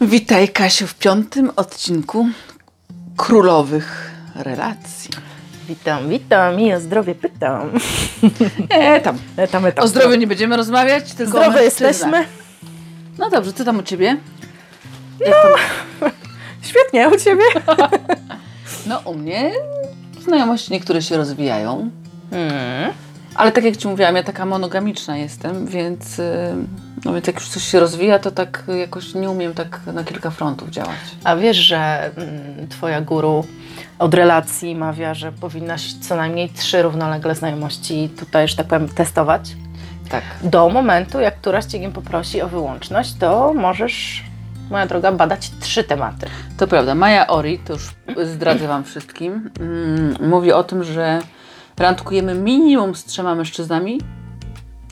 Witaj Kasiu w piątym odcinku Królowych Relacji. Witam, witam i o zdrowie pytam. E, tam. Tam, tam, O zdrowiu nie będziemy rozmawiać, tylko o Zdrowe mężczyznach. jesteśmy. No dobrze, co tam u Ciebie? Świetnie, u Ciebie? No u mnie znajomości niektóre się rozwijają, Hmm. Ale tak jak Ci mówiłam, ja taka monogamiczna jestem, więc, y, no więc jak już coś się rozwija, to tak jakoś nie umiem tak na kilka frontów działać. A wiesz, że mm, Twoja guru od relacji mawia, że powinnaś co najmniej trzy równolegle znajomości tutaj, że tak powiem, testować. Tak. Do momentu, jak któraś Cię poprosi o wyłączność, to możesz, moja droga, badać trzy tematy. To prawda. Maja Ori, to już zdradzę Wam wszystkim, mm, mówi o tym, że randkujemy minimum z trzema mężczyznami,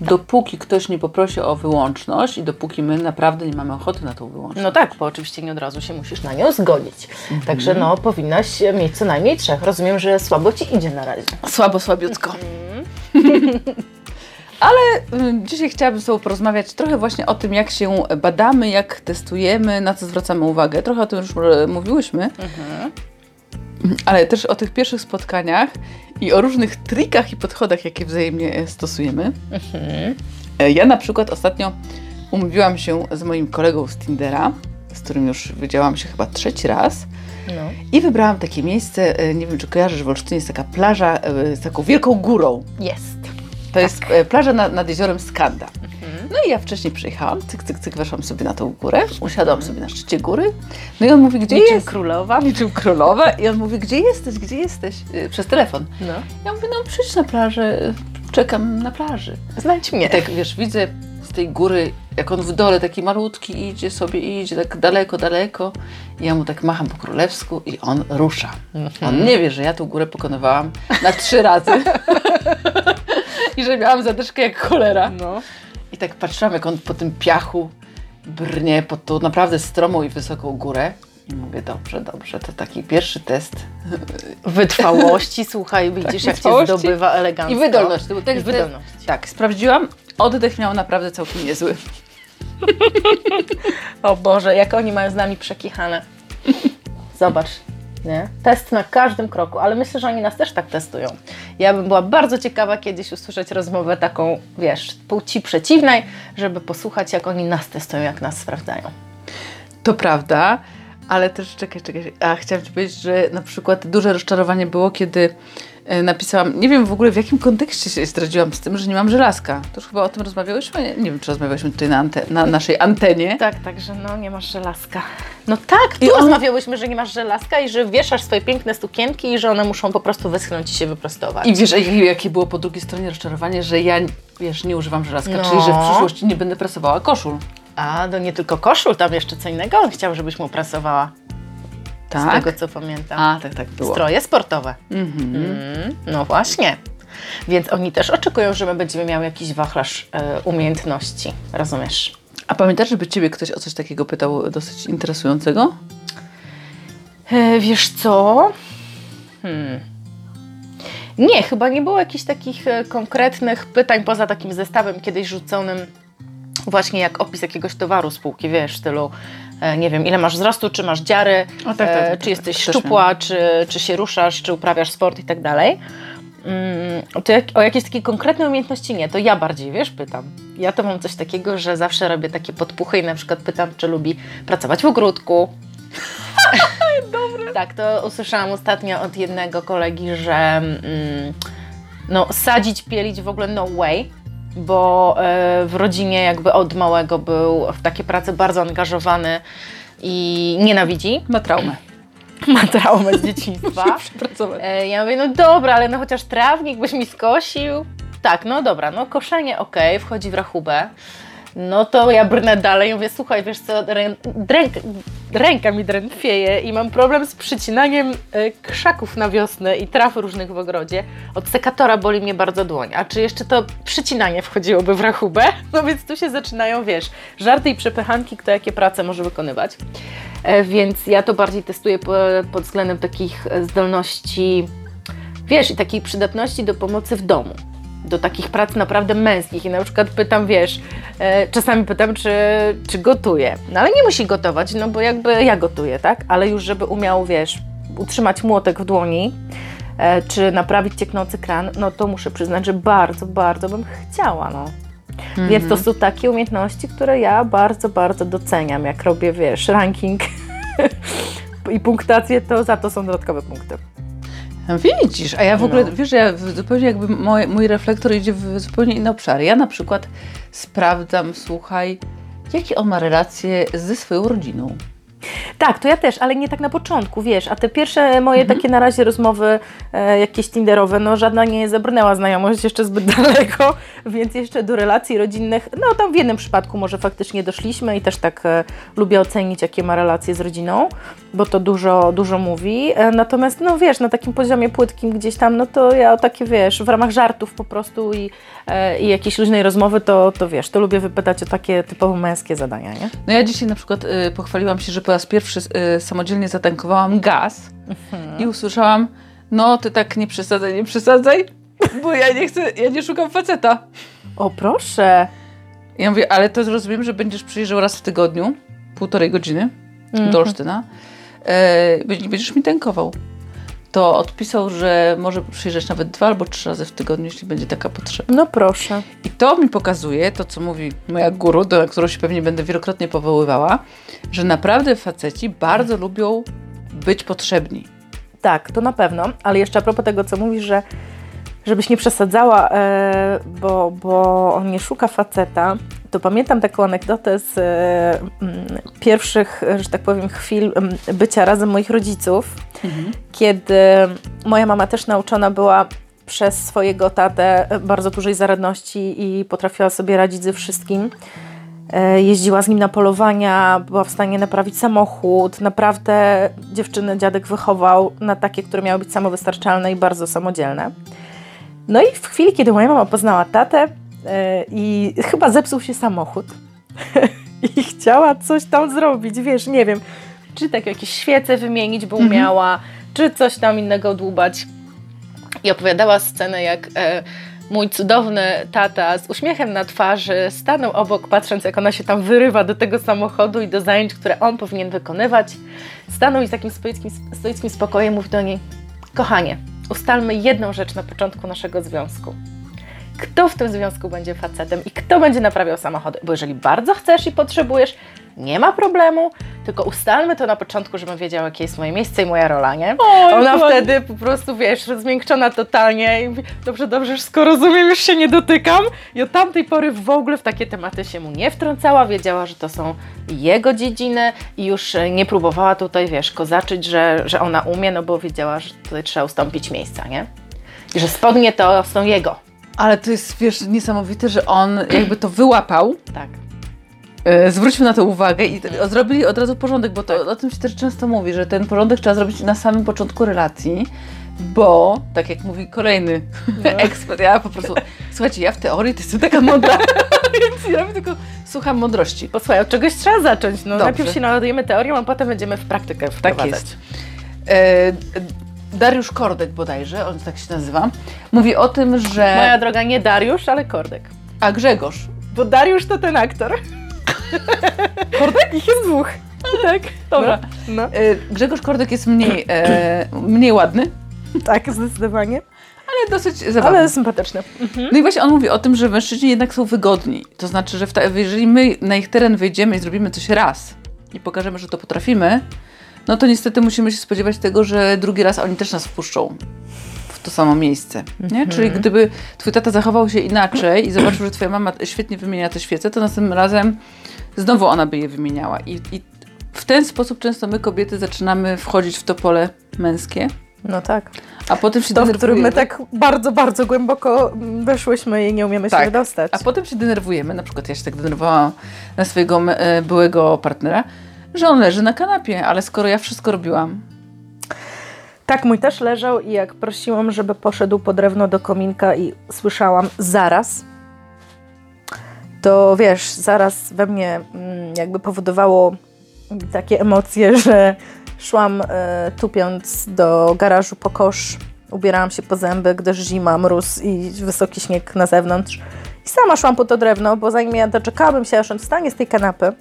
dopóki ktoś nie poprosi o wyłączność i dopóki my naprawdę nie mamy ochoty na tą wyłączność. No tak, bo oczywiście nie od razu się musisz na nią zgodzić. Także no, powinnaś mieć co najmniej trzech. Rozumiem, że słabo Ci idzie na razie. Słabo, słabiutko. Ale y, dzisiaj chciałabym z Tobą porozmawiać trochę właśnie o tym, jak się badamy, jak testujemy, na co zwracamy uwagę. Trochę o tym już e, mówiłyśmy, ale też o tych pierwszych spotkaniach i o różnych trikach i podchodach, jakie wzajemnie e, stosujemy. E, Ja na przykład ostatnio umówiłam się z moim kolegą z Tindera, z którym już widziałam się chyba trzeci raz. No. I wybrałam takie miejsce, e, nie wiem czy kojarzysz, w Olsztynie jest taka plaża z taką wielką górą. Jest. To jest e, plaża na, nad jeziorem Skanda. No i ja wcześniej przyjechałam, cyk, cyk, cyk, weszłam sobie na tą górę, usiadłam sobie na szczycie góry. No i on mówi, gdzie Niczym jest? królowa. Niczym królowa. I on mówi, gdzie jesteś, gdzie jesteś? E, Przez telefon. No. Ja mówię, no przyjdź na plażę, czekam na plaży. Znajdź mnie. I tak, wiesz, widzę z tej góry, jak on w dole taki malutki idzie sobie, idzie tak daleko, daleko. I ja mu tak macham po królewsku i on rusza. On nie wie, że ja tą górę pokonywałam na trzy razy. I że miałam zadyszkę jak cholera. No. I tak patrzyłam, jak on po tym piachu brnie pod tą naprawdę stromą i wysoką górę. I mówię, dobrze, dobrze, to taki pierwszy test. Wytrwałości, słuchaj, widzisz jak cię zdobywa elegancko. I wydolność. To był I wydolność. Tak, sprawdziłam. Oddech miał naprawdę całkiem niezły. O Boże, jak oni mają z nami przekichane. Zobacz, nie? Test na każdym kroku, ale myślę, że oni nas też tak testują. Ja bym była bardzo ciekawa kiedyś usłyszeć rozmowę taką, wiesz, płci przeciwnej, żeby posłuchać, jak oni nas testują, jak nas sprawdzają. To prawda, ale też czekaj, czekaj. A chciałam Ci powiedzieć, że na przykład duże rozczarowanie było, kiedy napisałam, nie wiem w ogóle w jakim kontekście się zdradziłam z tym, że nie mam żelazka. To już chyba o tym rozmawiałyśmy? Nie, nie wiem, czy rozmawiałyśmy tutaj na, na naszej antenie. Tak, także no nie masz żelazka. No tak, tu I rozmawiałyśmy, że nie masz żelazka i że wieszasz swoje piękne sukienki i że one muszą po prostu wyschnąć i się wyprostować. I wiesz, jakie, było po drugiej stronie rozczarowanie, że ja, wiesz, nie używam żelazka, No. czyli że w przyszłości nie będę prasowała koszul. A, to nie tylko koszul, tam jeszcze co innego on chciał, żebyś mu prasowała. Z Tak? tego co pamiętam. A, tak, tak było. Stroje sportowe. Mhm. Mm, no właśnie. Więc oni też oczekują, że my będziemy miały jakiś wachlarz e, umiejętności. Rozumiesz? A pamiętasz, żeby Ciebie ktoś o coś takiego pytał dosyć interesującego? E, wiesz co? Hmm. Nie, chyba nie było jakichś takich e, konkretnych pytań poza takim zestawem kiedyś rzuconym właśnie jak opis jakiegoś towaru spółki, wiesz, w stylu nie wiem, ile masz wzrostu, czy masz dziary, O, tak, tak, e, tak, tak, czy tak, jesteś też szczupła, czy, czy się ruszasz, czy uprawiasz sport i tak dalej. Mm, to jak, o jakieś takie konkretne umiejętności? Nie, to ja bardziej, wiesz, pytam. Ja to mam coś takiego, że zawsze robię takie podpuchy i na przykład pytam, czy lubi pracować w ogródku, tak, to usłyszałam ostatnio od jednego kolegi, że mm, no, sadzić, pielić w ogóle no way, bo e, w rodzinie jakby od małego był w takie prace bardzo angażowany i nienawidzi. Ma traumę. Ma traumę z dzieciństwa. E, ja mówię, no dobra, ale no chociaż trawnik byś mi skosił. Tak, no dobra, no koszenie okej, wchodzi w rachubę. No to ja brnę dalej i mówię, słuchaj, wiesz co, rę, ręka, ręka mi drętwieje i mam problem z przycinaniem e, krzaków na wiosnę i traw różnych w ogrodzie. Od sekatora boli mnie bardzo dłoń. A czy jeszcze to przycinanie wchodziłoby w rachubę? No więc tu się zaczynają, wiesz, żarty i przepychanki, kto jakie prace może wykonywać. E, Więc ja to bardziej testuję po, pod względem takich e, zdolności, wiesz, i takiej przydatności do pomocy w domu. Do takich prac naprawdę męskich i na przykład pytam, wiesz, e, czasami pytam, czy, czy gotuje. No ale nie musi gotować, no bo jakby ja gotuję, tak? Ale już żeby umiał, wiesz, utrzymać młotek w dłoni, e, czy naprawić cieknący kran, no to muszę przyznać, że bardzo, bardzo bym chciała, no. Więc to są takie umiejętności, które ja bardzo, bardzo doceniam. Jak robię, wiesz, ranking i punktację, to za to są dodatkowe punkty. Widzisz, a ja w ogóle, No. wiesz, ja zupełnie jakby mój, mój reflektor idzie w zupełnie inne obszary. Ja na przykład sprawdzam, słuchaj, jakie on ma relacje ze swoją rodziną. Tak, to ja też, ale nie tak na początku, wiesz, a te pierwsze moje takie na razie rozmowy e, jakieś tinderowe, no żadna nie zabrnęła znajomość jeszcze zbyt daleko, więc jeszcze do relacji rodzinnych, no tam w jednym przypadku może faktycznie doszliśmy i też tak e, lubię ocenić, jakie ma relacje z rodziną, bo to dużo, dużo mówi, e, natomiast no wiesz, na takim poziomie płytkim gdzieś tam, no to ja o takie, wiesz, w ramach żartów po prostu i, e, i jakiejś luźnej rozmowy, to, to wiesz, to lubię wypytać o takie typowo męskie zadania, nie? No ja dzisiaj na przykład y, pochwaliłam się, że po raz pierwszy y, samodzielnie zatankowałam gaz i usłyszałam, no ty tak nie przesadzaj, nie przesadzaj, bo ja nie chcę, ja nie szukam faceta. O proszę! Ja mówię, ale to rozumiem, że będziesz przyjeżdżał raz w tygodniu, półtorej godziny do Olsztyna, e, będziesz mi tankował. To odpisał, że może przyjeżdżać nawet dwa albo trzy razy w tygodniu, jeśli będzie taka potrzeba. No proszę. I to mi pokazuje, to co mówi moja guru, do którą się pewnie będę wielokrotnie powoływała, że naprawdę faceci bardzo lubią być potrzebni. Tak, to na pewno, ale jeszcze a propos tego, co mówisz, że żebyś nie przesadzała, e, bo, bo on nie szuka faceta, to pamiętam taką anegdotę z e, mm, pierwszych, że tak powiem, chwil mm, bycia razem moich rodziców, kiedy moja mama też nauczona była przez swojego tatę bardzo dużej zaradności i potrafiła sobie radzić ze wszystkim. E, Jeździła z nim na polowania, była w stanie naprawić samochód. Naprawdę dziewczyny dziadek wychował na takie, które miały być samowystarczalne i bardzo samodzielne. No i w chwili, kiedy moja mama poznała tatę i chyba zepsuł się samochód i chciała coś tam zrobić, wiesz, nie wiem, czy tak jakieś świece wymienić, bo umiała, czy coś tam innego dłubać. I opowiadała scenę, jak e, mój cudowny tata z uśmiechem na twarzy stanął obok, patrząc jak ona się tam wyrywa do tego samochodu i do zajęć, które on powinien wykonywać. Stanął i z takim stoickim, stoickim spokojem mówi do niej, kochanie, ustalmy jedną rzecz na początku naszego związku. Kto w tym związku będzie facetem i kto będzie naprawiał samochody? Bo jeżeli bardzo chcesz i potrzebujesz, nie ma problemu, tylko ustalmy to na początku, żebym wiedziała, jakie jest moje miejsce i moja rola, nie? Oj, Ona ładnie. wtedy po prostu, wiesz, zmiękczona totalnie i mówi, dobrze, dobrze, wszystko rozumiem, już się nie dotykam. I od tamtej pory w ogóle w takie tematy się mu nie wtrącała, wiedziała, że to są jego dziedziny i już e, nie próbowała tutaj, wiesz, kozaczyć, że, że ona umie, no bo wiedziała, że tutaj trzeba ustąpić miejsca, nie? I że spodnie to są jego. Ale to jest, wiesz, niesamowite, że on jakby to wyłapał, Tak. e, zwrócił na to uwagę i t- zrobili od razu porządek, bo to, o tym się też często mówi, że ten porządek trzeba zrobić na samym początku relacji, bo, tak jak mówi kolejny ekspert, ja po prostu, słuchajcie, ja w teorii to jestem taka mądra, więc ja tylko słucham mądrości. Posłuchaj, od czegoś trzeba zacząć. No, Dobrze. najpierw się naładujemy teorią, a potem będziemy w praktykę Tak wprowadzać. jest. E, Dariusz Kordek bodajże, on tak się nazywa, mówi o tym, że... Moja droga, nie Dariusz, ale Kordek. A Grzegorz, Bo Dariusz to ten aktor. Kordek? Ich jest dwóch. Tak, Dobra. No, no. e, Grzegorz Kordek jest mniej, e, mniej ładny, tak, zdecydowanie. ale dosyć zabawny. Ale sympatyczny. No i właśnie on mówi o tym, że mężczyźni jednak są wygodni. To znaczy, że jeżeli my na ich teren wejdziemy i zrobimy coś raz i pokażemy, że to potrafimy, no to niestety musimy się spodziewać tego, że drugi raz oni też nas wpuszczą w to samo miejsce. Nie? Czyli gdyby twój tata zachował się inaczej i zobaczył, że twoja mama świetnie wymienia te świece, to następnym razem znowu ona by je wymieniała. I, i w ten sposób często my kobiety zaczynamy wchodzić w to pole męskie, No tak. a potem się To, w którym denerwujemy. my tak bardzo, bardzo głęboko weszłyśmy i nie umiemy się Tak. wydostać. A potem się denerwujemy, na przykład ja się tak denerwowałam na swojego e, byłego partnera, że on leży na kanapie, ale skoro ja wszystko robiłam, Tak, mój też leżał i jak prosiłam, żeby poszedł po drewno do kominka i słyszałam zaraz, to wiesz, zaraz we mnie mm, jakby powodowało takie emocje, że szłam e, tupiąc do garażu po kosz ubierałam się po zęby, gdyż zima, mróz i wysoki śnieg na zewnątrz. I sama szłam po to drewno, bo zanim ja doczekałabym się, aż on wstanie z tej kanapy,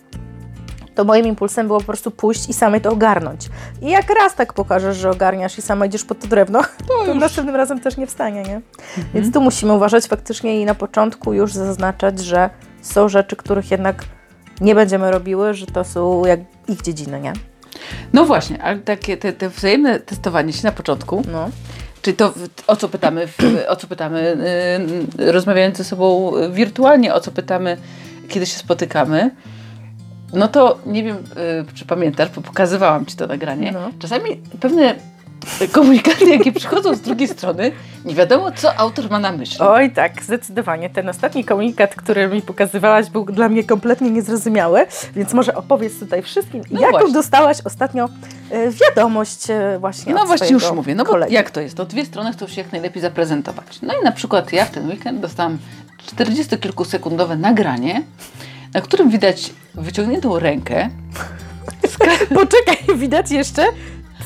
to moim impulsem było po prostu pójść i samej to ogarnąć. I jak raz tak pokażesz, że ogarniasz i sama idziesz pod to drewno, to, następnym razem też nie wstanie, nie? Więc tu musimy uważać faktycznie i na początku już zaznaczać, że są rzeczy, których jednak nie będziemy robiły, że to są jak ich dziedziny, nie? No właśnie, ale takie te, te wzajemne testowanie się na początku, No. Czyli to, o co pytamy, o co pytamy yy, rozmawiając ze sobą wirtualnie, o co pytamy, kiedy się spotykamy, no to nie wiem, yy, czy pamiętasz, bo pokazywałam Ci to nagranie. No. Czasami pewne komunikaty, jakie przychodzą z drugiej strony, nie wiadomo, co autor ma na myśli. Oj tak, zdecydowanie. Ten ostatni komunikat, który mi pokazywałaś, był dla mnie kompletnie niezrozumiały, więc może opowiedz tutaj wszystkim, No jaką właśnie. dostałaś ostatnio e, wiadomość e, właśnie No właśnie już mówię, no bo kolegi. jak to jest? To dwie strony chcą się jak najlepiej zaprezentować. No i na przykład ja w ten weekend dostałam 40-kilkusekundowe nagranie, na którym widać wyciągniętą rękę, Poczekaj, widać jeszcze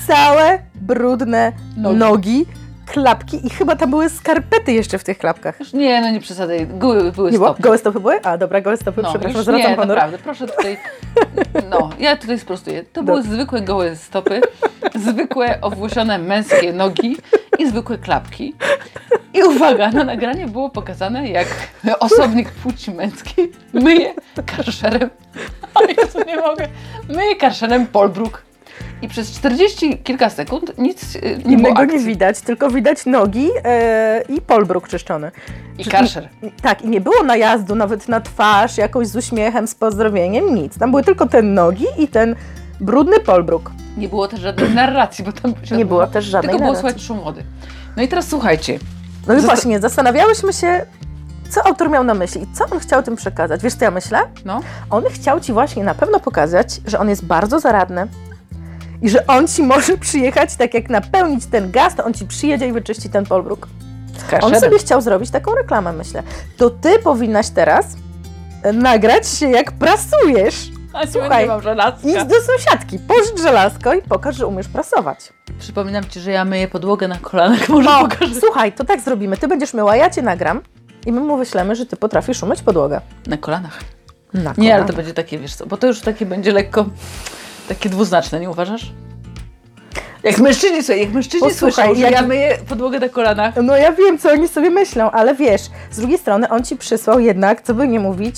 całe brudne Nogi. nogi. Klapki i chyba tam były skarpety jeszcze w tych klapkach. Już nie, no nie przesadzaj, były, były Nie było? stopy. Gołe stopy były? A dobra, gołe stopy, No, przepraszam, już zwracam nie, honor. naprawdę, proszę tutaj, no, ja tutaj sprostuję. To były zwykłe gołe stopy, zwykłe owłosione męskie nogi i zwykłe klapki. I uwaga, na nagranie było pokazane, jak osobnik płci męskiej myje karszerem, o Jezu, nie mogę, myje karszerem Polbruk. I przez 40 kilka sekund nic y, nie było nie widać, tylko widać nogi e, i polbruk czyszczony. I karszer. Tak, i nie było najazdu nawet na twarz, jakoś z uśmiechem, z pozdrowieniem, nic. Tam były tylko te nogi i ten brudny polbruk. Nie było też żadnej narracji, bo tam się Nie było też żadnej Tylko było narracji. słychać szum wody. No i teraz słuchajcie. No i Zasta- właśnie, zastanawiałyśmy się, co autor miał na myśli i co on chciał tym przekazać. Wiesz, co ja myślę? No. On chciał ci właśnie na pewno pokazać, że on jest bardzo zaradny i że on ci może przyjechać, tak jak napełnić ten gaz, to on ci przyjedzie i wyczyści ten polbruk. On sobie chciał zrobić taką reklamę, myślę. To ty powinnaś teraz e, nagrać się, jak prasujesz. A Słuchaj, nie mam żelazka. Idź do sąsiadki, pożycz żelazko i pokaż, że umiesz prasować. Przypominam Ci, że ja myję podłogę na kolanach, może No, pokażę. słuchaj, to tak zrobimy. Ty będziesz myła, ja cię nagram i my mu wyślemy, że ty potrafisz umyć podłogę. Na kolanach. Na Nie, ale kolanach. to będzie takie, wiesz co, bo to już takie będzie lekko, takie dwuznaczne, nie uważasz? Jak mężczyźni, słuchaj, jak mężczyźni Posłuchaj, słyszą, że jak- ja myję podłogę na kolanach, No ja wiem, co oni sobie myślą, ale wiesz, z drugiej strony on ci przysłał jednak, co by nie mówić,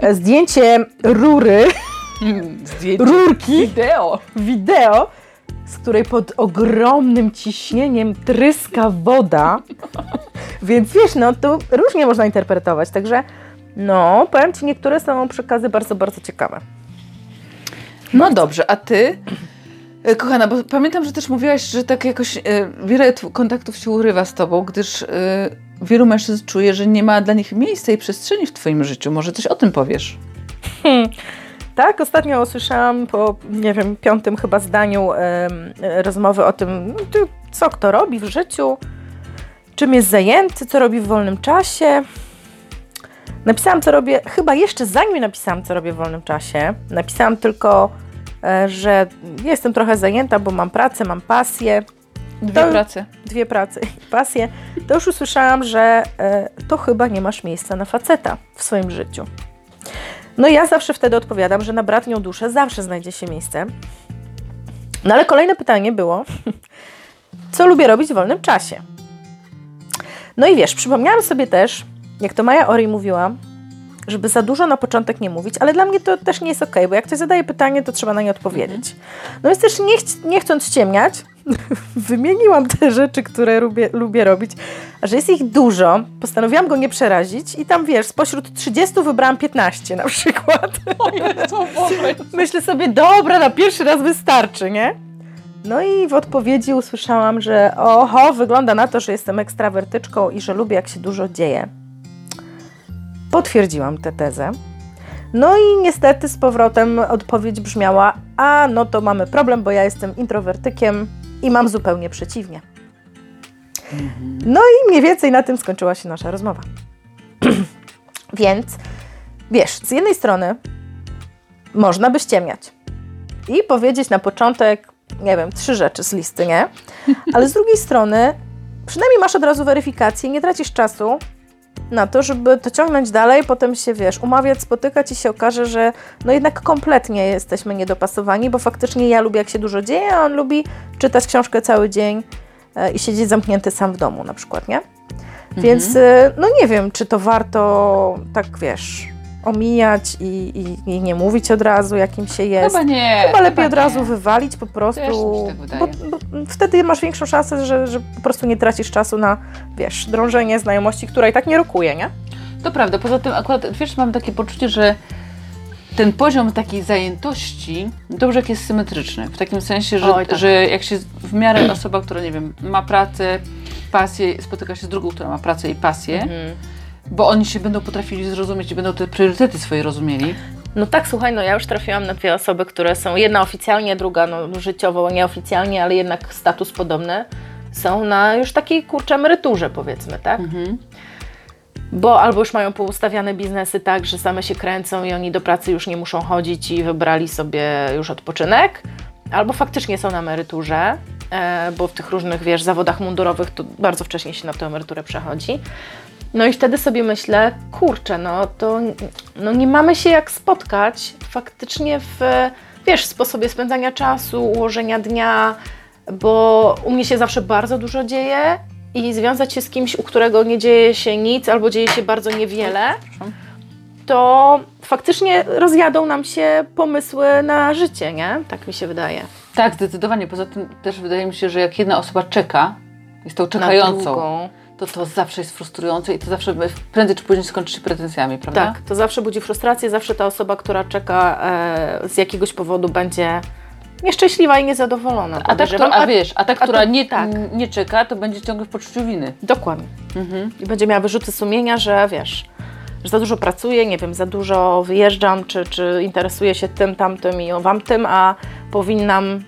e, zdjęcie rury, zdjęcie, rurki, wideo. wideo, z której pod ogromnym ciśnieniem tryska woda. Więc wiesz, no to różnie można interpretować. Także no, powiem Ci, niektóre są przekazy bardzo, bardzo ciekawe. No dobrze, a Ty, e, kochana, bo pamiętam, że też mówiłaś, że tak jakoś e, wiele kontaktów się urywa z Tobą, gdyż e, wielu mężczyzn czuje, że nie ma dla nich miejsca i przestrzeni w Twoim życiu. Może coś o tym powiesz? Tak, ostatnio usłyszałam po, nie wiem, piątym chyba zdaniu rozmowy o tym, no, co kto robi w życiu, czym jest zajęty, co robi w wolnym czasie. Napisałam, co robię, chyba jeszcze zanim napisałam, co robię w wolnym czasie, napisałam tylko, e, że jestem trochę zajęta, bo mam pracę, mam pasję, Dwie To- prace. dwie prace i pasję, to już usłyszałam, że e, to chyba nie masz miejsca na faceta w swoim życiu. No i ja zawsze wtedy odpowiadam, że na bratnią duszę zawsze znajdzie się miejsce. No ale kolejne pytanie było, co lubię robić w wolnym czasie? No i wiesz, przypomniałam sobie też, jak to Maja Ori mówiła, żeby za dużo na początek nie mówić, ale dla mnie to też nie jest okej, bo jak ktoś zadaje pytanie, to trzeba na nie odpowiedzieć. No więc też nie, chc- nie chcąc ciemniać, wymieniłam te rzeczy, które lubię, lubię robić, a że jest ich dużo, postanowiłam go nie przerazić i tam wiesz, spośród 30 wybrałam 15 na przykład. O Jezu, Boże. Myślę sobie, dobra, na pierwszy raz wystarczy, nie? No i w odpowiedzi usłyszałam, że oho, wygląda na to, że jestem ekstrawertyczką i że lubię, jak się dużo dzieje. Potwierdziłam tę tezę. No i niestety z powrotem odpowiedź brzmiała: A, no to mamy problem, bo ja jestem introwertykiem i mam zupełnie przeciwnie. No i mniej więcej na tym skończyła się nasza rozmowa. Więc wiesz, z jednej strony można by ściemniać i powiedzieć na początek, nie wiem, trzy rzeczy z listy, nie? Ale z drugiej strony przynajmniej masz od razu weryfikację, nie tracisz czasu na to, żeby to ciągnąć dalej, potem się, wiesz, umawiać, spotykać i się okaże, że no jednak kompletnie jesteśmy niedopasowani, bo faktycznie ja lubię, jak się dużo dzieje, a on lubi czytać książkę cały dzień e, i siedzieć zamknięty sam w domu na przykład, nie? Więc e, no nie wiem, czy to warto tak, wiesz, omijać i, i, i nie mówić od razu, jakim się jest. Chyba nie. Chyba lepiej od nie. razu wywalić po prostu, Też tak bo, bo wtedy masz większą szansę, że, że po prostu nie tracisz czasu na, wiesz, drążenie znajomości, która i tak nie rokuje, nie? To prawda, poza tym akurat, wiesz, mam takie poczucie, że ten poziom takiej zajętości dobrze jak jest symetryczny. W takim sensie, że, Oj, tak. że jak się w miarę osoba, która, nie wiem, ma pracę, pasję, spotyka się z drugą, która ma pracę i pasję, Mhm. Bo oni się będą potrafili zrozumieć i będą te priorytety swoje rozumieli. No tak, słuchaj, no ja już trafiłam na dwie osoby, które są, jedna oficjalnie, druga no, życiowo, nieoficjalnie, ale jednak status podobny, są na już takiej, kurczę, emeryturze powiedzmy, tak? Mhm. Bo albo już mają poustawiane biznesy tak, że same się kręcą i oni do pracy już nie muszą chodzić i wybrali sobie już odpoczynek, albo faktycznie są na emeryturze, e, bo w tych różnych, wiesz, zawodach mundurowych to bardzo wcześnie się na tę emeryturę przechodzi. No i wtedy sobie myślę, kurczę, no to no nie mamy się jak spotkać faktycznie w, wiesz, sposobie spędzania czasu, ułożenia dnia, bo u mnie się zawsze bardzo dużo dzieje i związać się z kimś, u którego nie dzieje się nic albo dzieje się bardzo niewiele, to faktycznie rozjadą nam się pomysły na życie, nie? Tak mi się wydaje. Tak, zdecydowanie. Poza tym też wydaje mi się, że jak jedna osoba czeka, jest tą czekającą. To to zawsze jest frustrujące i to zawsze prędzej czy później skończy się pretensjami, prawda? Tak, to zawsze budzi frustrację, zawsze ta osoba, która czeka e, z jakiegoś powodu będzie nieszczęśliwa i niezadowolona. A ta, która, a wiesz, a ta, a to- która nie, tak. nie czeka, to będzie ciągle w poczuciu winy. Dokładnie. Mhm. I będzie miała wyrzuty sumienia, że wiesz, że za dużo pracuję, nie wiem, za dużo wyjeżdżam, czy, czy interesuję się tym, tamtym i owam tym, a powinnam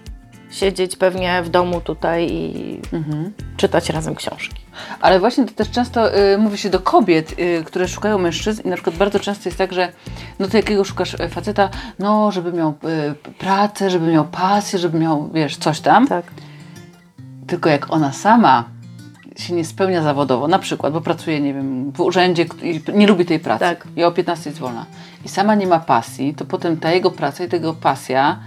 siedzieć pewnie w domu tutaj i Mhm. czytać razem książki. Ale właśnie to też często y, mówi się do kobiet, y, które szukają mężczyzn i na przykład bardzo często jest tak, że no to jakiego szukasz y, faceta, no żeby miał y, pracę, żeby miał pasję, żeby miał, wiesz, coś tam. Tak. Tylko jak ona sama się nie spełnia zawodowo, na przykład, bo pracuje, nie wiem, w urzędzie i nie lubi tej pracy Tak. i o 15 jest wolna i sama nie ma pasji, to potem ta jego praca i tego pasja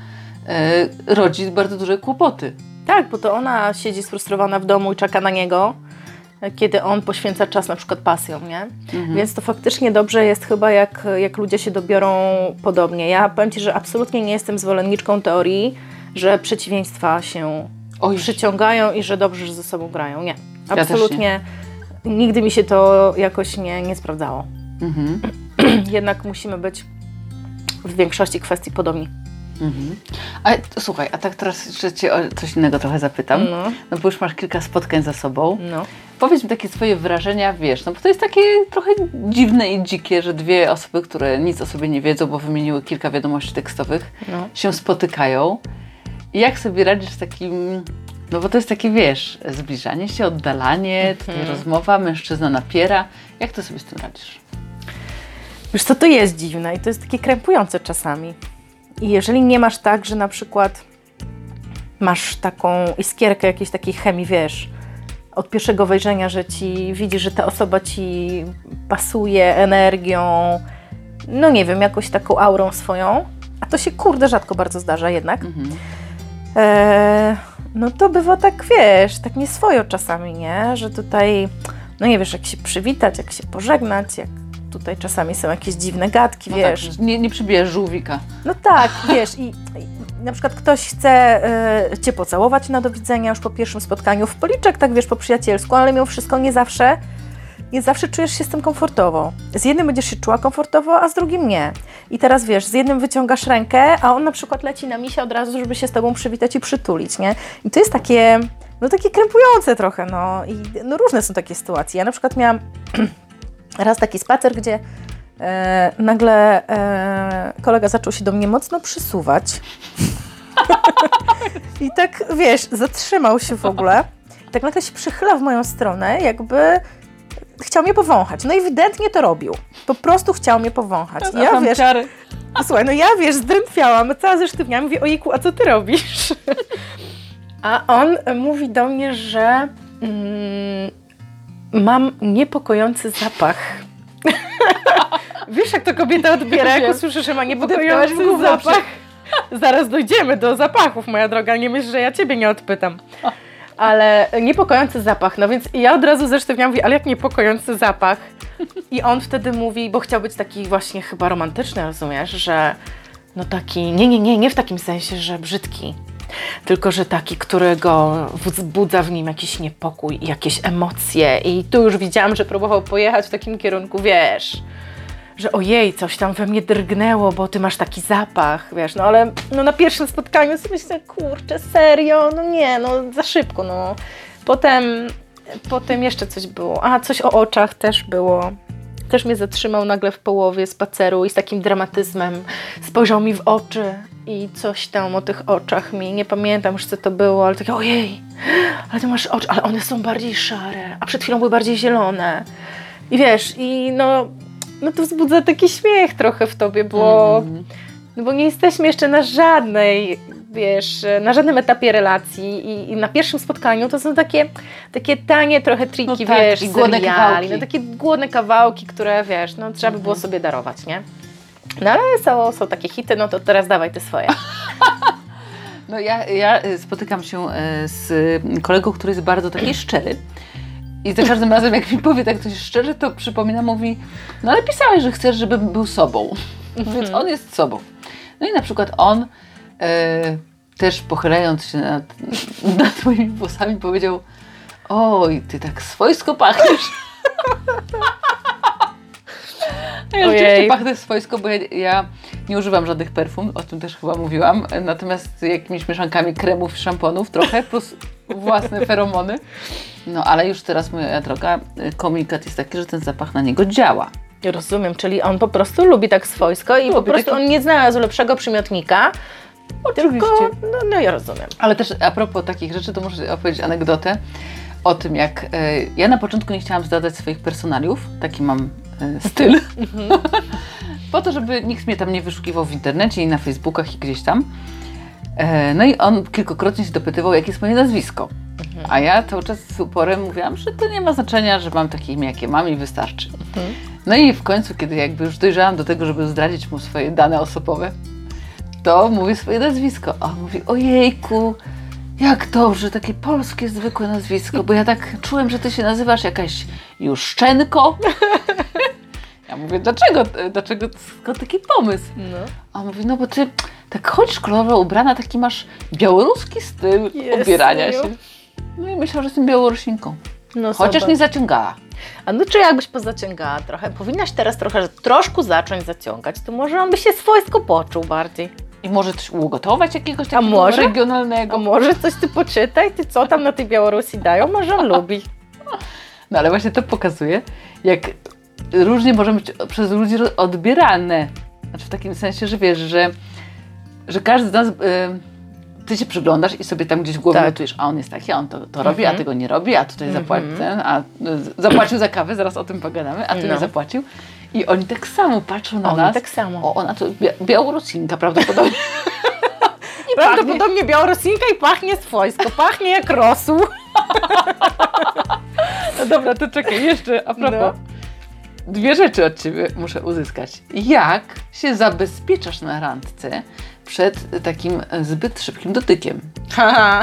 rodzi bardzo duże kłopoty. Tak, bo to ona siedzi sfrustrowana w domu i czeka na niego, kiedy on poświęca czas na przykład pasją, nie? Więc to faktycznie dobrze jest chyba, jak, jak ludzie się dobiorą podobnie. Ja powiem Ci, że absolutnie nie jestem zwolenniczką teorii, że przeciwieństwa się Oj, przyciągają i że dobrze że ze sobą grają. Nie, absolutnie. Nigdy mi się to jakoś nie, nie sprawdzało. mhm. Jednak musimy być w większości kwestii podobni. Mhm. Słuchaj, a tak teraz jeszcze Cię o coś innego trochę zapytam. No. No bo już masz kilka spotkań za sobą. No. Powiedz mi takie swoje wrażenia, wiesz, no bo to jest takie trochę dziwne i dzikie, że dwie osoby, które nic o sobie nie wiedzą, bo wymieniły kilka wiadomości tekstowych, No. się spotykają. I jak sobie radzisz z takim, no bo to jest takie, wiesz, zbliżanie się, oddalanie, tutaj rozmowa, mężczyzna napiera. Jak ty sobie z tym radzisz? Wiesz co, to jest dziwne i to jest takie krępujące czasami. I jeżeli nie masz tak, że na przykład masz taką iskierkę jakiejś takiej chemii, wiesz, od pierwszego wejrzenia, że ci widzisz, że ta osoba ci pasuje energią, no nie wiem, jakoś taką aurą swoją, a to się kurde rzadko bardzo zdarza jednak. Mhm. Eee, no to bywa tak, wiesz, tak nieswojo czasami, nie? Że tutaj, no nie wiesz, jak się przywitać, jak się pożegnać, jak tutaj czasami są jakieś dziwne gadki, No wiesz. tak, nie, nie przybijesz żółwika. No tak, wiesz, i, i na przykład ktoś chce e, Cię pocałować na do widzenia już po pierwszym spotkaniu w policzek, tak wiesz, po przyjacielsku, ale mimo wszystko nie zawsze, nie zawsze czujesz się z tym komfortowo. Z jednym będziesz się czuła komfortowo, a z drugim nie. I teraz wiesz, z jednym wyciągasz rękę, a on na przykład leci na misia od razu, żeby się z Tobą przywitać i przytulić, nie? I to jest takie, no takie krępujące trochę, no. I no, różne są takie sytuacje. Ja na przykład miałam raz taki spacer, gdzie e, nagle e, kolega zaczął się do mnie mocno przysuwać. I tak, wiesz, zatrzymał się w ogóle. I tak nagle się przychyla w moją stronę, jakby chciał mnie powąchać. No ewidentnie to robił. Po prostu chciał mnie powąchać. I ja, wiesz, Ciary. słuchaj, no ja, wiesz, zdrętwiałam, cała zesztywniałam, mówię, ojejku, a co ty robisz? A on mówi do mnie, że Mm, mam niepokojący zapach. Wiesz, jak to kobieta odbiera, jak usłyszy, że ma niepokojący zapach. Zaraz dojdziemy do zapachów, moja droga. Nie myśl, że ja ciebie nie odpytam. Ale niepokojący zapach, no więc ja od razu zesztywniam, mówię, ale jak niepokojący zapach? I on wtedy mówi, bo chciał być taki właśnie chyba romantyczny, rozumiesz, że no taki, nie, nie, nie, nie w takim sensie, że brzydki, tylko że taki, którego wzbudza w nim jakiś niepokój, jakieś emocje. I tu już widziałam, że próbował pojechać w takim kierunku, wiesz, że ojej, coś tam we mnie drgnęło, bo ty masz taki zapach, wiesz, no ale no, na pierwszym spotkaniu sobie myślę, kurczę, serio, no nie, no za szybko, no. Potem, potem jeszcze coś było, a coś o oczach też było. Też mnie zatrzymał nagle w połowie spaceru i z takim dramatyzmem spojrzał mi w oczy i coś tam o tych oczach mi, nie pamiętam już co to było, ale takie ojej, ale ty masz oczy, ale one są bardziej szare, a przed chwilą były bardziej zielone. I wiesz, i no, no to wzbudza taki śmiech trochę w tobie, bo, Mhm. no bo nie jesteśmy jeszcze na żadnej, wiesz, na żadnym etapie relacji i, i na pierwszym spotkaniu to są takie, takie tanie trochę triki, No tak, wiesz, takie głodne seriali, kawałki. no takie głodne kawałki, które, wiesz, no trzeba by było sobie darować, nie? No ale są, są takie hity, no to teraz dawaj te swoje. No ja, ja y, spotykam się y, z kolegą, który jest bardzo taki szczery. I za każdym razem, jak mi powie tak coś szczerze, to przypomina, mówi, no ale pisałeś, że chcesz, żebym był sobą. Więc on jest sobą. No i na przykład on e, też pochylając się nad, nad moimi włosami powiedział, oj, ty tak swojsko pachniesz. Ja rzeczywiście pachnę swojsko, bo ja, ja nie używam żadnych perfum, o tym też chyba mówiłam, natomiast jakimiś mieszankami kremów, szamponów trochę, plus własne feromony. No ale już teraz, moja droga, y, komunikat jest taki, że ten zapach na niego działa. Rozumiem, czyli on po prostu lubi tak swojsko i po Lubi prostu taki- on nie znalazł lepszego przymiotnika, tylko, no, no ja rozumiem. Ale też a propos takich rzeczy, to muszę opowiedzieć anegdotę o tym, jak e, ja na początku nie chciałam zdradzać swoich personaliów, taki mam styl, po to, żeby nikt mnie tam nie wyszukiwał w internecie i na Facebookach i gdzieś tam. E, no i on kilkukrotnie się dopytywał, jakie jest moje nazwisko. A ja cały czas z uporem mówiłam, że to nie ma znaczenia, że mam takie imię, jakie mam i wystarczy. No i w końcu, kiedy jakby już dojrzałam do tego, żeby zdradzić mu swoje dane osobowe, to mówi swoje nazwisko. A on mówi, ojejku, jak dobrze, takie polskie, zwykłe nazwisko, bo ja tak czułem, że ty się nazywasz jakaś Juszczenko. Ja mówię, dlaczego, dlaczego, skąd taki pomysł? No. A on mówi, no bo ty tak chodzisz kolorowo ubrana, taki masz białoruski styl Jezu. ubierania się. No i myślał, że jestem Białorusinką. No Chociaż zobacz. nie zaciągała. A no czy jakbyś pozaciągała trochę, powinnaś teraz trochę, troszkę zacząć zaciągać, to może on by się swojsko poczuł bardziej. I może coś ugotować jakiegoś takiego może? regionalnego. A może coś ty poczytaj, ty co tam na tej Białorusi dają, może on lubi. No ale właśnie to pokazuje, jak różnie może być przez ludzi odbierane. Znaczy w takim sensie, że wiesz, że, że każdy z nas, y, ty się przyglądasz i sobie tam gdzieś w głowie Tak. notujesz, a on jest taki, a on to, to robi, a Mhm. tego nie robi, a tutaj zapłaci ten, a y, zapłacił za kawę, zaraz o tym pogadamy, a tu No. nie zapłacił. I oni tak samo patrzą na Oni nas. tak samo. O, ona to bia- Białorusinka prawdopodobnie. I Prawdopodobnie Białorusinka i pachnie swojsko, pachnie jak rosół. No dobra, to czekaj, jeszcze a propos. No. Dwie rzeczy od Ciebie muszę uzyskać. Jak się zabezpieczasz na randce przed takim zbyt szybkim dotykiem?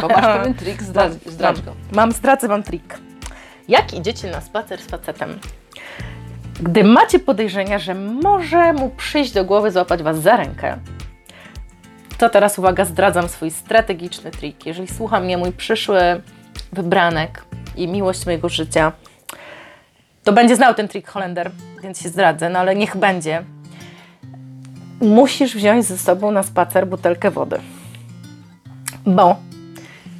Bo masz pewien trik, zdradź, zdradź go. Mam, zdradzę wam trik. Jak idziecie na spacer z facetem, gdy macie podejrzenia, że może mu przyjść do głowy złapać was za rękę, to teraz uwaga, zdradzam swój strategiczny trik. Jeżeli słucha mnie mój przyszły wybranek i miłość mojego życia, to będzie znał ten trik Holender, więc się zdradzę, no ale niech będzie. Musisz wziąć ze sobą na spacer butelkę wody. Bo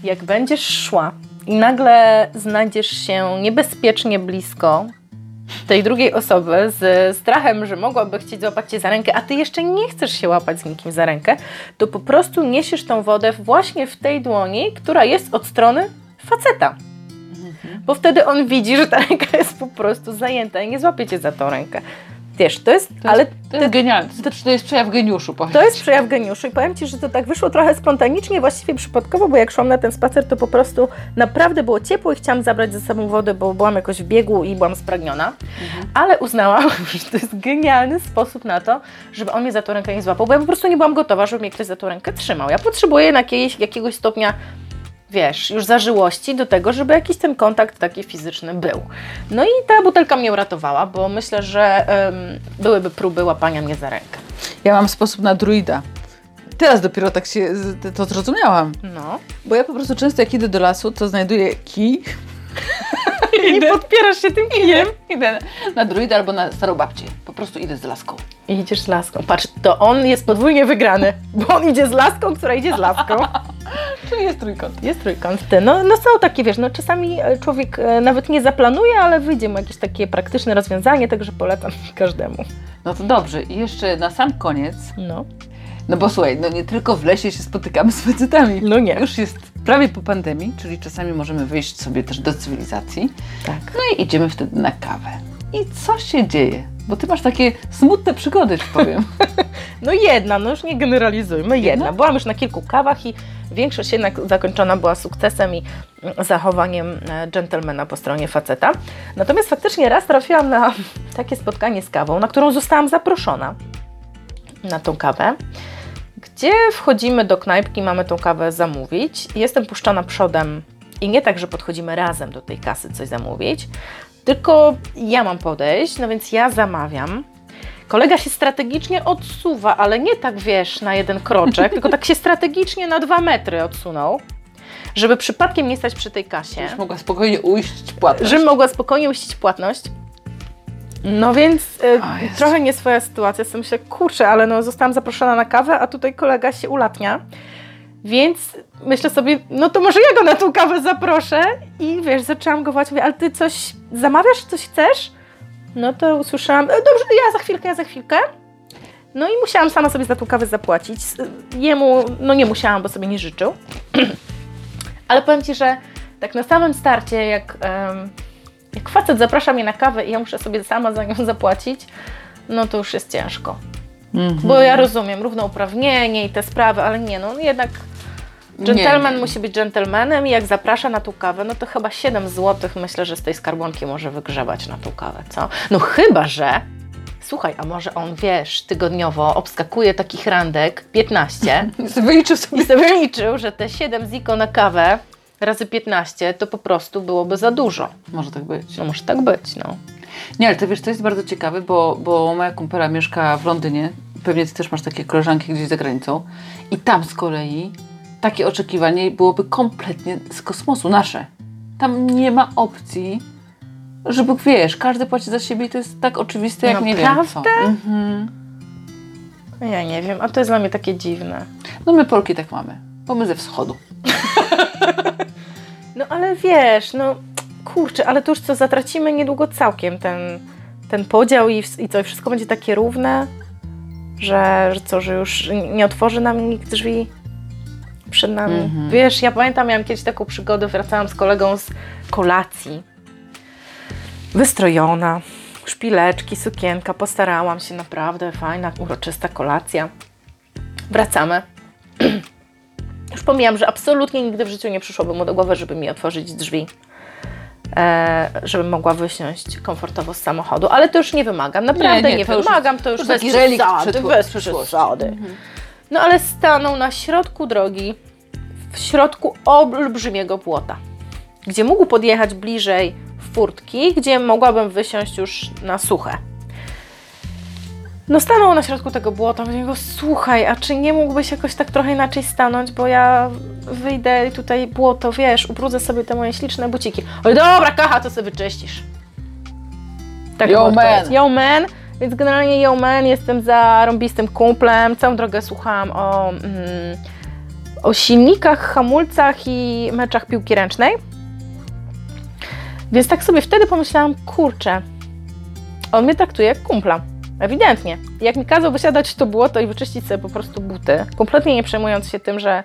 jak będziesz szła i nagle znajdziesz się niebezpiecznie blisko tej drugiej osoby z strachem, że mogłaby chcieć złapać cię za rękę, a ty jeszcze nie chcesz się łapać z nikim za rękę, to po prostu niesiesz tą wodę właśnie w tej dłoni, która jest od strony faceta. Bo wtedy on widzi, że ta ręka jest po prostu zajęta i nie złapie cię za tą rękę. Wiesz, to jest, To ale jest, to jest genialne. To, to jest przejaw geniuszu, powiem. to jest przejaw geniuszu i powiem Ci, że to tak wyszło trochę spontanicznie, właściwie przypadkowo, bo jak szłam na ten spacer, to po prostu naprawdę było ciepło i chciałam zabrać ze sobą wodę, bo byłam jakoś w biegu i byłam spragniona, ale uznałam, że to jest genialny sposób na to, żeby on mnie za tą rękę nie złapał, bo ja po prostu nie byłam gotowa, żeby mnie ktoś za tą rękę trzymał. Ja potrzebuję na jakiegoś, jakiegoś stopnia wiesz, już zażyłości do tego, żeby jakiś ten kontakt taki fizyczny był. No i ta butelka mnie uratowała, bo myślę, że byłyby próby łapania mnie za rękę. Ja mam sposób na druida. Teraz dopiero tak się to zrozumiałam. No. Bo ja po prostu często jak idę do lasu, to znajduję kij. I podpierasz się tym kijem. Idę na druida albo na starą babcię. Po prostu idę z laską. I idziesz z laską. Patrz, to on jest podwójnie wygrany, bo on idzie z laską, która idzie z laską. Czyli jest trójkąt. Jest trójkąt. Ty. No, no są takie, wiesz, no czasami e, człowiek e, nawet nie zaplanuje, ale wyjdzie mu jakieś takie praktyczne rozwiązanie, także polecam każdemu. No to dobrze. I jeszcze na sam koniec, No. No bo słuchaj, no nie tylko w lesie się spotykamy z facetami. No nie. Już jest prawie po pandemii, czyli czasami możemy wyjść sobie też do cywilizacji. Tak. No i idziemy wtedy na kawę. I co się dzieje? Bo ty masz takie smutne przygody, ci powiem. No jedna, no już nie generalizujmy, jedna. Jedna? Byłam już na kilku kawach i większość jednak zakończona była sukcesem i zachowaniem e, dżentelmena po stronie faceta. Natomiast faktycznie raz trafiłam na takie spotkanie z kawą, na którą zostałam zaproszona na tą kawę, gdzie wchodzimy do knajpki, mamy tą kawę zamówić. Jestem puszczona przodem i nie tak, że podchodzimy razem do tej kasy coś zamówić, tylko ja mam podejść, no więc ja zamawiam. Kolega się strategicznie odsuwa, ale nie tak wiesz na jeden kroczek, tylko tak się strategicznie na dwa metry odsunął, żeby przypadkiem nie stać przy tej kasie, Już mogła spokojnie ujść płatność. żebym mogła spokojnie uścić płatność. No więc y, trochę nie swoja sytuacja. Sobie myślę, kurczę, ale no zostałam zaproszona na kawę, a tutaj kolega się ulatnia. Więc myślę sobie, no to może ja go na tą kawę zaproszę. I wiesz, zaczęłam go wołać, mówię, ale ty coś zamawiasz, coś chcesz? No to usłyszałam, "E, dobrze, ja za chwilkę, ja za chwilkę. No i musiałam sama sobie za tą kawę zapłacić. Jemu, no nie musiałam, bo sobie nie życzył. Ale powiem Ci, że tak na samym starcie, jak, jak facet zaprasza mnie na kawę i ja muszę sobie sama za nią zapłacić, no to już jest ciężko. Mhm. Bo ja rozumiem równouprawnienie i te sprawy, ale nie, no jednak dżentelmen nie. musi być dżentelmenem i jak zaprasza na tą kawę, no to chyba 7 zł myślę, że z tej skarbonki może wygrzebać na tą kawę, co? No chyba, że słuchaj, a może on, wiesz, tygodniowo obskakuje takich randek 15 Wyliczył sobie. i sobie liczył, że te 7 ziko na kawę razy 15 to po prostu byłoby za dużo. Może tak być. No może tak być, no. Nie, ale to wiesz, to jest bardzo ciekawe, bo, bo moja kumpela mieszka w Londynie. Pewnie ty też masz takie koleżanki gdzieś za granicą. I tam z kolei takie oczekiwanie byłoby kompletnie z kosmosu, nasze. Tam nie ma opcji, żeby, wiesz, każdy płaci za siebie i to jest tak oczywiste, jak nie wiem co. Naprawdę? Mhm. Ja nie wiem, a to jest dla mnie takie dziwne. No my Polki tak mamy, bo my ze wschodu. Ale wiesz, no kurczę, ale to już co, zatracimy niedługo całkiem ten, ten podział i, i co, wszystko będzie takie równe, że, że co, że już nie otworzy nam nikt drzwi przed nami. Mhm. Wiesz, ja pamiętam, miałam kiedyś taką przygodę, wracałam z kolegą z kolacji, wystrojona, szpileczki, sukienka, postarałam się, naprawdę fajna, uroczysta kolacja. Wracamy. Już pomijam, że absolutnie nigdy w życiu nie przyszłoby mu do głowy, żeby mi otworzyć drzwi, e, żebym mogła wysiąść komfortowo z samochodu, ale to już nie wymagam, naprawdę nie, nie, to już wymagam, to już już bez przesady, bez przesady. No ale stanął na środku drogi, w środku olbrzymiego płota, gdzie mógł podjechać bliżej furtki, gdzie mogłabym wysiąść już na suche. No stanął na środku tego błota, mówię go, słuchaj, a czy nie mógłbyś jakoś tak trochę inaczej stanąć, bo ja wyjdę i tutaj błoto, wiesz, ubrudzę sobie te moje śliczne buciki. Oj, dobra, kacha, to sobie wyczyścisz. Tak Yo, man. Yo man, więc generalnie yo man, jestem za rąbistym kumplem, całą drogę słuchałam o, mm, o silnikach, hamulcach i meczach piłki ręcznej. Więc tak sobie wtedy pomyślałam, kurczę, on mnie traktuje jak kumpla. Ewidentnie. Jak mi kazał wysiadać to błoto i wyczyścić sobie po prostu buty, kompletnie nie przejmując się tym, że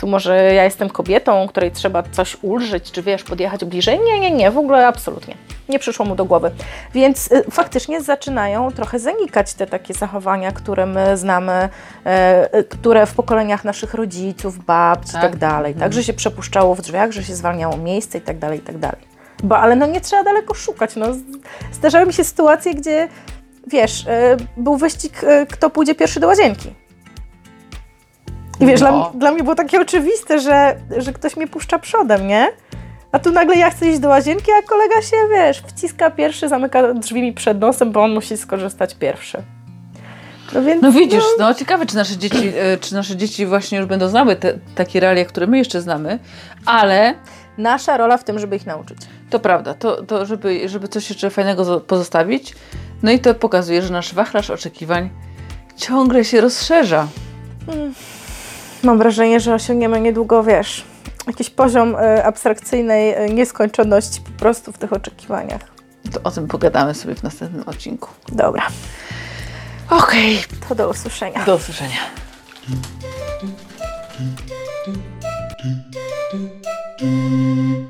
tu może ja jestem kobietą, której trzeba coś ulżyć, czy wiesz, podjechać bliżej. Nie, nie, nie, w ogóle absolutnie. Nie przyszło mu do głowy. Więc y, faktycznie zaczynają trochę zanikać te takie zachowania, które my znamy, e, y, które w pokoleniach naszych rodziców, babci i Tak. tak dalej. Tak, że się przepuszczało w drzwiach, że się zwalniało miejsce i tak dalej, i tak dalej. Bo ale no nie trzeba daleko szukać. No. Zdarzały mi się sytuacje, gdzie wiesz, e, był wyścig, e, kto pójdzie pierwszy do łazienki. I wiesz, dla, No. mnie- dla mnie było takie oczywiste, że, że ktoś mnie puszcza przodem, nie? A tu nagle ja chcę iść do łazienki, a kolega się, wiesz, wciska pierwszy, zamyka drzwi mi przed nosem, bo on musi skorzystać pierwszy. No więc... No widzisz, no ciekawe, czy nasze dzieci, e, czy nasze dzieci właśnie już będą znały te, takie realia, które my jeszcze znamy, ale Nasza rola w tym, żeby ich nauczyć. To prawda, to, to żeby, żeby coś jeszcze fajnego pozostawić. No i to pokazuje, że nasz wachlarz oczekiwań ciągle się rozszerza. Mm, mam wrażenie, że osiągniemy niedługo, wiesz, jakiś poziom y, abstrakcyjnej y, nieskończoności po prostu w tych oczekiwaniach. To o tym pogadamy sobie w następnym odcinku. Dobra. Okej. Okay. To do usłyszenia. Do usłyszenia. Mm.